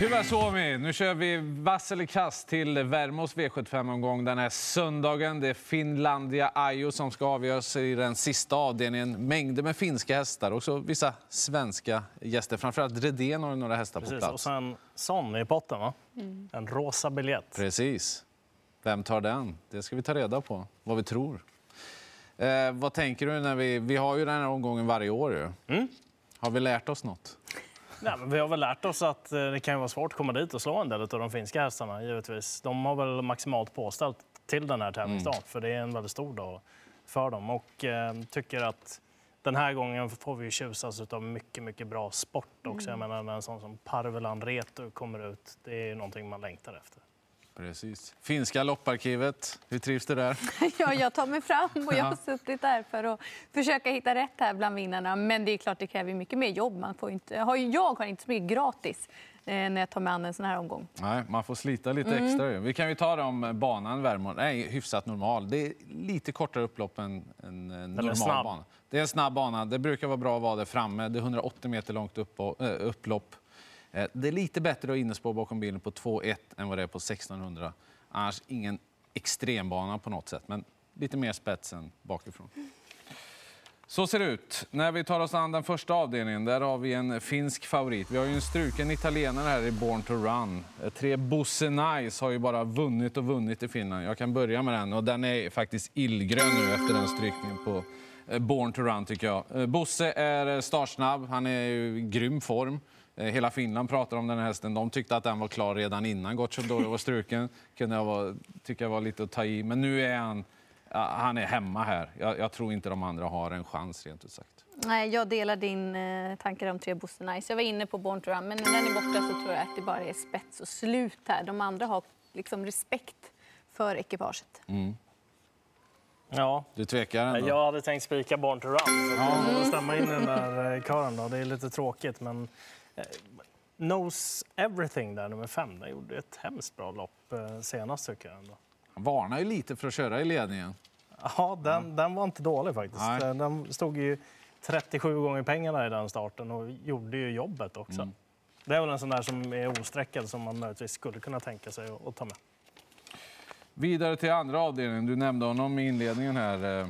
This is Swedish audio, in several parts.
Hyvä Suomi! Nu kör vi vass eller kast till Värmos V75-omgång den här söndagen. Det är Finlandia Ajo som ska avgöras i den sista avdelningen. Mängder med finska hästar och också vissa svenska gäster. Framförallt Redén har några hästar Precis. på plats. Och sen Son i potten, va? En rosa biljett. Precis. Vem tar den? Det ska vi ta reda på, vad vi tror. Eh, vad tänker du när vi... Vi har ju den här omgången varje år. Ju. Mm. Har vi lärt oss något? Nej, men vi har väl lärt oss att eh, det kan vara svårt att komma dit och slå en del av de finska hästarna. givetvis. De har väl maximalt påställt till den här tävlingsdagen, för det är en väldigt stor dag för dem. Och eh, tycker att den här gången får vi tjusas av mycket, mycket bra sport också. Jag menar, när en sån som Parvelan Retu kommer ut, det är någonting man längtar efter. Precis. Finska lopparkivet, hur trivs du där? Ja, jag tar mig fram och jag har suttit där för att försöka hitta rätt här bland vinnarna. Men det är klart det kräver mycket mer jobb. Man får inte, har ju- jag har inte så mycket gratis eh, när jag tar mig an en sån här omgång. Nej, man får slita lite extra. ju. Vi kan ju ta det om banan Värmo. Nej, hyfsat normal. Det är lite kortare upplopp än en eh, normal bana. Det är en snabb bana. Det brukar vara bra att vara där framme. Det är 180 meter långt upp, äh, upplopp. Eh, det är lite bättre att innespå bakom bilen på 2.1 än vad det är på 1600. Annars ingen extrembana på något sätt, men lite mer spets än bakifrån. Så ser det ut. När vi tar oss an den första avdelningen, där har vi en finsk favorit. Vi har ju en struken italienare här i Born to Run. Eh, tre Bosse Nice har ju bara vunnit och vunnit i Finland. Jag kan börja med den och den är faktiskt illgrön nu efter den strykningen på eh, Born to Run tycker jag. Bosse är startsnabb, han är i grym form. Eh, Hela Finland pratar om den här hästen. De tyckte att den var klar redan innan Gocciadoro var struken. Kunde jag vara, tycka jag var lite att ta i. Men nu är han, ja, han är hemma här. Jag, jag tror inte de andra har en chans rent ut sagt. Nej, jag delar din eh, tankar om tre Bosse Nice. Jag var inne på Born to Run, men när den är borta så tror jag att det bara är spets och slut här. De andra har liksom respekt för ekipaget. Ja, Du tvekar ändå? jag hade tänkt spika Born to Run, så får stämma in den där eh, kören. Då. Det är lite tråkigt, men Knows Everything, där, nummer fem, den gjorde ett hemskt bra lopp eh, senast, tycker jag. Ändå. Han varnar ju lite för att köra i ledningen. Ja, den, den var inte dålig faktiskt. Nej. Eh, Den stod ju 37 gånger pengarna i den starten och gjorde ju jobbet också. Mm. Det är väl en sån där som är osträckad som man möjligtvis skulle kunna tänka sig att, att ta med. Vidare till andra avdelningen. Du nämnde honom i inledningen här, eh,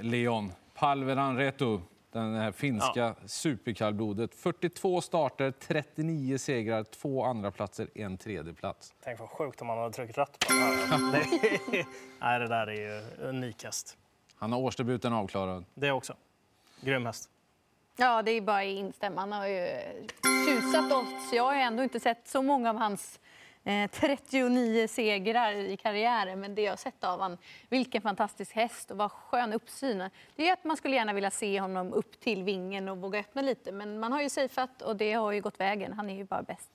Leon. Palveran Retu, den här finska superkallblodet. 42 starter, 39 segrar, två andra platser, en tredje plats. Tänk vad sjukt om man hade tryckt rött på den här. Det, nej, det där är ju unikast. Han har årsdebuten avklarad. Det också. Grym häst. Ja, det är bara att instämma. Han har ju tjusat oss. Jag har ändå inte sett så många av hans 39 segrar i karriären. Men det jag sett av han, vilken fantastisk häst och vad skön uppsyn. Det är att man skulle gärna vilja se honom upp till vingen och våga öppna lite. Men man har ju safeat och det har ju gått vägen. Han är ju bara bäst.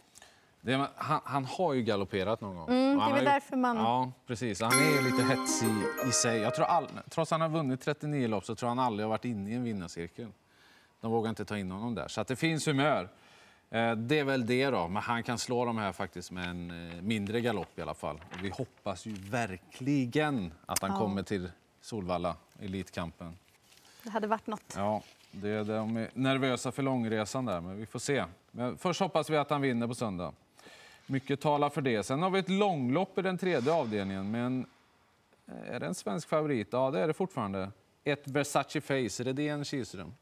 Det han, han har ju galopperat någon gång. Mm, det är väl därför man- Ja, precis. Han är ju lite hetsig i sig. Jag tror all, trots att han har vunnit 39 lopp så tror jag han aldrig har varit inne i en vinnarcirkel. De vågar inte ta in honom där. Så att det finns humör. Eh, Det är väl det då. Men han kan slå de här faktiskt med en eh, mindre galopp i alla fall. Och vi hoppas ju verkligen att han Ja. kommer till Solvalla, Elitkampen. Det hade varit något. Ja, det är, de är nervösa för långresan där, men vi får se. Men först hoppas vi att han vinner på söndag. Mycket talar för det. Sen har vi ett långlopp i den tredje avdelningen. Men är det en svensk favorit? Ja, det är det fortfarande. Ett Versace Face, Redén Kihlström.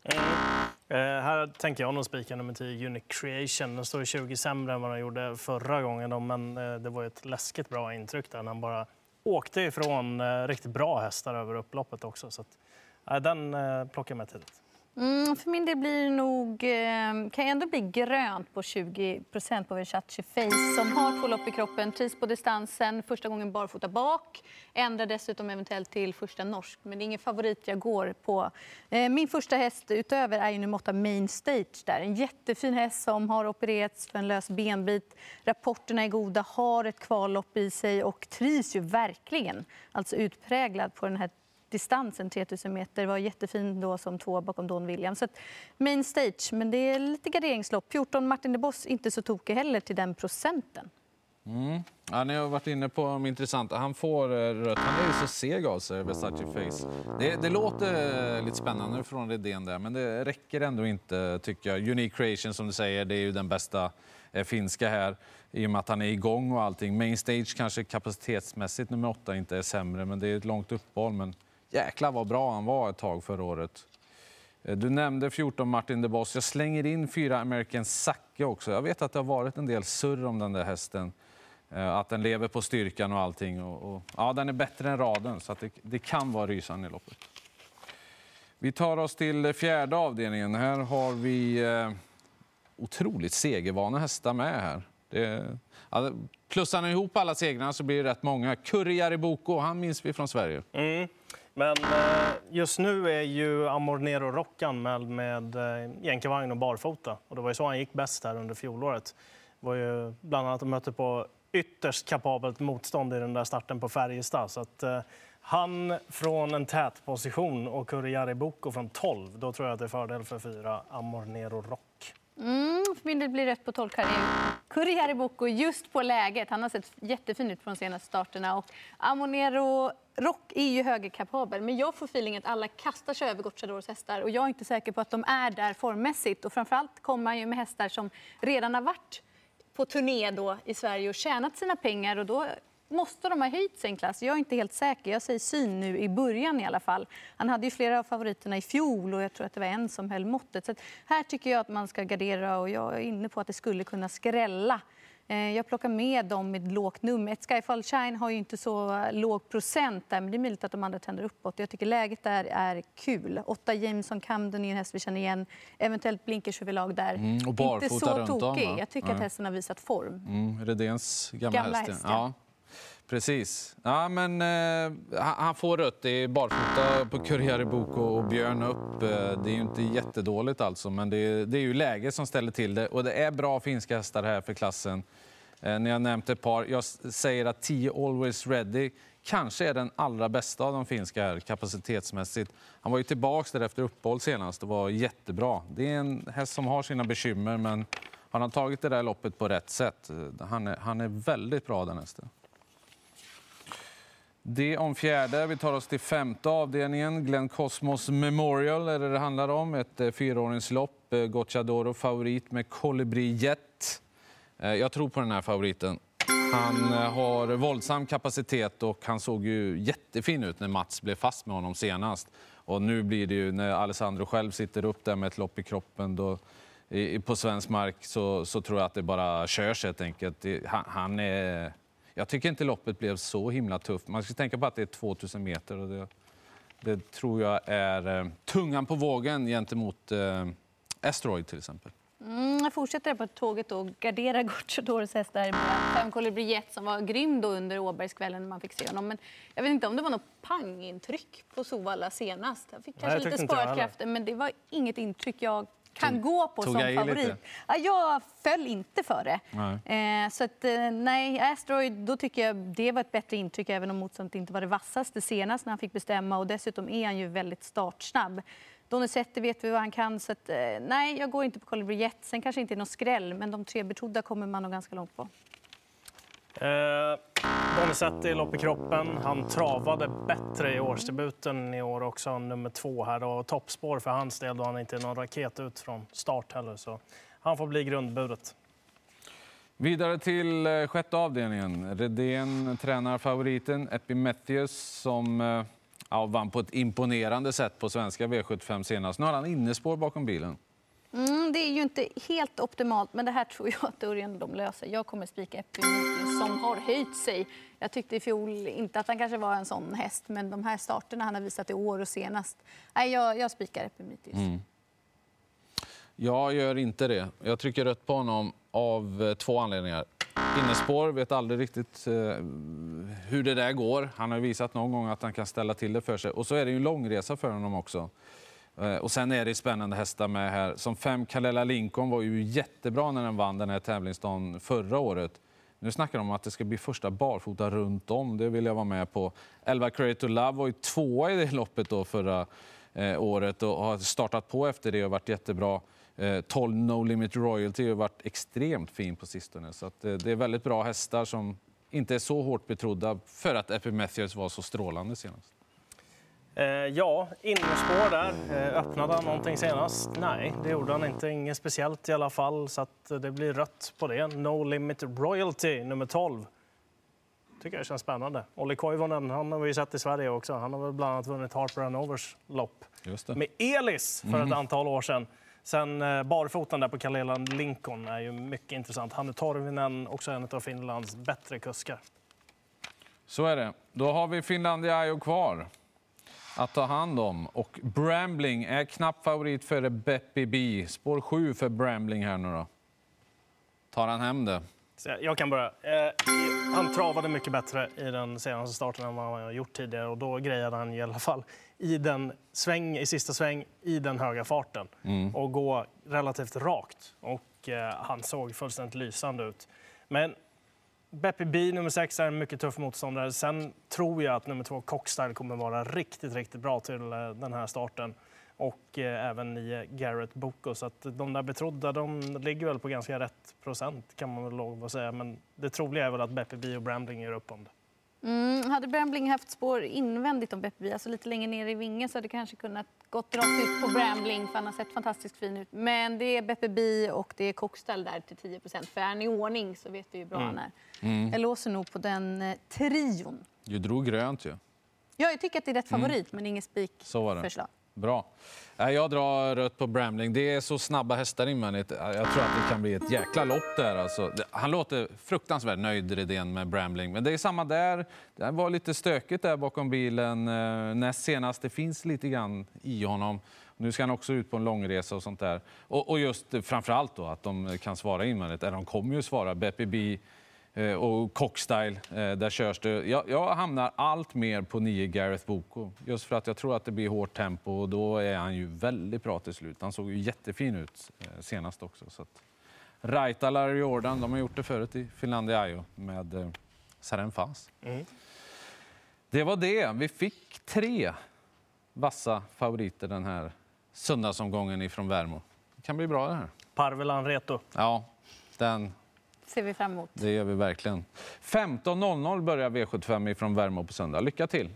Eh, här tänker jag nog spika nummer 10, Unique Creation. Den står 20 sämre än vad den gjorde förra gången. Då, men eh, det var ju ett läskigt bra intryck där. när Han bara åkte ifrån eh, riktigt bra hästar över upploppet också. Så att, eh, den eh, plockar jag med tidigt. Mm, för min del blir det nog, eh, kan jag ändå bli grönt på 20% på Versace Face som har två lopp i kroppen, trivs på distansen, första gången barfota bak, ändrar dessutom eventuellt till första norsk, men det är ingen favorit jag går på. Eh, min första häst utöver är ju nummer 8 Main Stage där, en jättefin häst som har opererats för en lös benbit. Rapporterna är goda, har ett kvallopp i sig och trivs ju verkligen, alltså utpräglad på den här distansen 3000 meter var jättefin då som två bakom Don Williams. Så att main stage, men det är lite garderingslopp. 14 Martin de Boss inte så tokig heller till den procenten. Mm. Ja, ni har varit inne på om intressant. Han får eh, rött. Han är ju så seg av sig, Versace Face. Det, det låter eh, lite spännande från Redén där, men det räcker ändå inte tycker jag. Unique Creation som du säger, det är ju den bästa eh, finska här i och med att han är igång och allting. Main Stage kanske kapacitetsmässigt nummer åtta inte är sämre, men det är ett långt uppehåll. Men jäklar vad bra han var ett tag förra året. Eh, du nämnde 14 Martin de Boss. Jag slänger in fyra American Sacke också. Jag vet att det har varit en del surr om den där hästen. Eh, att den lever på styrkan och allting. Och, och, ja, den är bättre än raden, så att det, det kan vara rysande i loppet. Vi tar oss till fjärde avdelningen. Här har vi eh, otroligt segervana hästar med här. Det, ja, plussar ni ihop alla segrarna så blir det rätt många. Curry Jariboko, han minns vi från Sverige. Mm. Men eh, just nu är ju Amor Nero Rock anmäld med eh, jänkarvagn och barfota. Och det var ju så han gick bäst här under fjolåret. Det var ju bland annat att mötte på ytterst kapabelt motstånd i den där starten på Färjestad. Så att, eh, han från en tät position och Kurre Boko från 12, då tror jag att det är fördel för fyra Amor Nero Rock. Mm, för min del blir rätt på 12 Kurri Hariboko just på läget. Han har sett jättefin ut på de senaste starterna. Och Amonero Rock är ju högerkapabel, men jag får feeling att alla kastar sig över Gocciadoros hästar och jag är inte säker på att de är där formmässigt. Och framförallt kommer han ju med hästar som redan har varit på turné då i Sverige och tjänat sina pengar och då måste de ha höjt sig en klass. Jag är inte helt säker. Jag säger syn nu i början i alla fall. Han hade ju flera av favoriterna i fjol och jag tror att det var en som höll måttet. Så att här tycker jag att man ska gardera och jag är inne på att det skulle kunna skrälla. Eh, Jag plockar med dem med lågt nummer. Ett Skyfall Shine har ju inte så låg procent där, men det är möjligt att de andra tänder uppåt. Jag tycker läget där är kul. Åtta Jameson Camden är en häst vi känner igen. Eventuellt blinkers överlag där. Mm, och inte så runt tokig. Jag tycker att Nej. hästen har visat form. Mm, Redéns gamla, Gamla häst. häst, ja. ja. Precis. Ja, men, eh, han- får rött. Det är barfota på Kurriere Boko och Björn upp. Eh, det är ju inte jättedåligt alltså, men det är, det är ju läget som ställer till det. Och det är bra finska hästar här för klassen. Eh, ni har nämnt ett par. Jag säger att 10 Always Ready kanske är den allra bästa av de finska här kapacitetsmässigt. Han var ju tillbaka där efter uppehåll senast och var jättebra. Det är en häst som har sina bekymmer, men han har tagit det där loppet på rätt sätt. Eh, han är, han är väldigt bra den hästen. Det om fjärde. Vi tar oss till femte avdelningen. Glenn Cosmos Memorial är det det handlar om. Ett eh, fyraåringslopp. Eh, Gocciadoro favorit med Colibri Jet. Eh, jag tror på den här favoriten. Han har våldsam kapacitet och han såg ju jättefin ut när Mats blev fast med honom senast. Och nu blir det ju när Alessandro själv sitter upp där med ett lopp i kroppen då, i, på svensk mark så, så tror jag att det bara körs helt enkelt. Han, han är, jag tycker inte loppet blev så himla tufft. Man ska tänka på att det är 2000 meter och det, det tror jag är eh, tungan på vågen gentemot eh, Asteroid till exempel. Mm, jag fortsätter på tåget och garderar Gocciadors hästar i början. Fem Colibri Jet som var grym då under Åbergskvällen när man fick se honom. Men jag vet inte om det var något pangintryck på Sovalla senast. Jag fick Nej, kanske jag lite spörtkrafter men det var inget intryck jag kan gå på tog som favorit. lite? Ja, jag föll inte för det. Nej. Eh, så att, eh, nej, Asteroid, då tycker jag det var ett bättre intryck även om motståndet inte var det vassaste senast när han fick bestämma och dessutom är han ju väldigt startsnabb. Donizetti vet vi vad han kan så att, eh, nej, jag går inte på Colibri Jet. Sen kanske inte är någon skräll men de tre betrodda kommer man nog ganska långt på. Eh, Donizetti lopp i kroppen. Han travade bättre i årsdebuten i år också, nummer två här. Och toppspår för hans del då han inte är någon raket ut från start heller. Så han får bli grundbudet. Vidare till eh, sjätte avdelningen. Redén tränar favoriten Epimetheus som eh, ja, vann på ett imponerande sätt på svenska V75 senast. Nu har han innespår bakom bilen. Mm, det är ju inte helt optimalt, men det här tror jag att Örjan de löser. Jag kommer spika Epimetheus som har höjt sig. Jag tyckte i fjol inte att han kanske var en sån häst, men de här starterna han har visat i år och senast. Nej, jag, jag spikar Epimetheus. Mm. Jag gör inte det. Jag trycker rött på honom av eh, två anledningar. Innespår, vet aldrig riktigt eh, hur det där går. Han har visat någon gång att han kan ställa till det för sig. Och så är det ju en långresa för honom också. Eh, och sen är det spännande hästar med här. Som fem Kalela Lincoln var ju jättebra när den vann den här tävlingsdagen förra året. Nu snackar de om att det ska bli första barfota runt om. Det vill jag vara med på. Elva Creator Love var ju tvåa i det loppet då förra eh, året och har startat på efter det och varit jättebra. Eh, 12 No Limit Royalty har varit extremt fin på sistone. Så att, eh, det är väldigt bra hästar som inte är så hårt betrodda för att Epimetheus var så strålande senast. Eh, ja, innerspår där. Eh, öppnade han någonting senast? Nej, det gjorde han inte. Inget speciellt i alla fall, så att det blir rött på det. No Limit Royalty, nummer 12. tycker jag känns spännande. Olli Koivunen, han har vi ju sett i Sverige också. Han har väl bland annat vunnit Harper Hanovers lopp med Elis för ett antal år sedan. Sen eh, barfoten där på Kalelan Lincoln är ju mycket intressant. Hannu Torvinen, också en av Finlands bättre kuskar. Så är det. Då har vi Finlandia kvar att ta hand om. Och Brambling är knapp favorit före Beppi B. Spår 7 för Brambling här nu då. Tar han hem det? Jag- kan börja. Eh, han travade mycket bättre i den senaste starten än vad han har gjort tidigare och då grejade han i alla fall i, den sväng, i sista sväng i den höga farten och gå relativt rakt. Och eh, han såg fullständigt lysande ut. Men Beppe B, nummer 6, är en mycket tuff motståndare. Sen tror jag att nummer 2, Cockstyle, kommer vara riktigt, riktigt bra till eh, den här starten. Och eh, även nio, Garrett Boko. Så att de där betrodda, de ligger väl på ganska rätt procent kan man väl lov att säga. Men det troliga är väl att Beppe B och Brambling gör upp om det. Mm, hade Brambling haft spår invändigt om Beppe alltså lite längre ner i vingen så hade det kanske kunnat gått rakt ut på Brambling för han har sett fantastiskt fin ut. Men det är Beppe B och det är Cockstall där till 10% För är han i ordning så vet vi hur bra han är. Jag låser nog på den eh, trion. Du drog grönt ju. Ja, jag tycker att det är rätt favorit, men inget Så var det. spikförslag. Bra. Jag drar rött på Bramling. Det är så snabba hästar invändigt. Jag tror att det kan bli ett jäkla lopp där. Alltså, han låter fruktansvärt nöjd, Redén, med Bramling. Men det är samma där. Det var lite stökigt där bakom bilen eh, näst senast. Det finns lite grann i honom. Nu ska han också ut på en långresa och sånt där. Och, och just framförallt då att de kan svara invändigt. Eller de kommer ju svara. Beppe B och Cockstyle, eh, där körs det. Jag, jag hamnar allt mer på nio Gareth Boko. Just för att jag tror att det blir hårt tempo och då är han ju väldigt bra till slut. Han såg ju jättefin ut eh, senast också. Så att... Raitala och Jordan, de har gjort det förut i Finlandia med eh, Saren Fas. Det var det. Vi fick tre vassa favoriter den här söndagsomgången ifrån Värmo. Det kan bli bra det här. Parvelan Reto. Ja, den ser vi fram emot. det gör vi verkligen. 15.00 börjar V75 ifrån Värmå på söndag. Lycka till!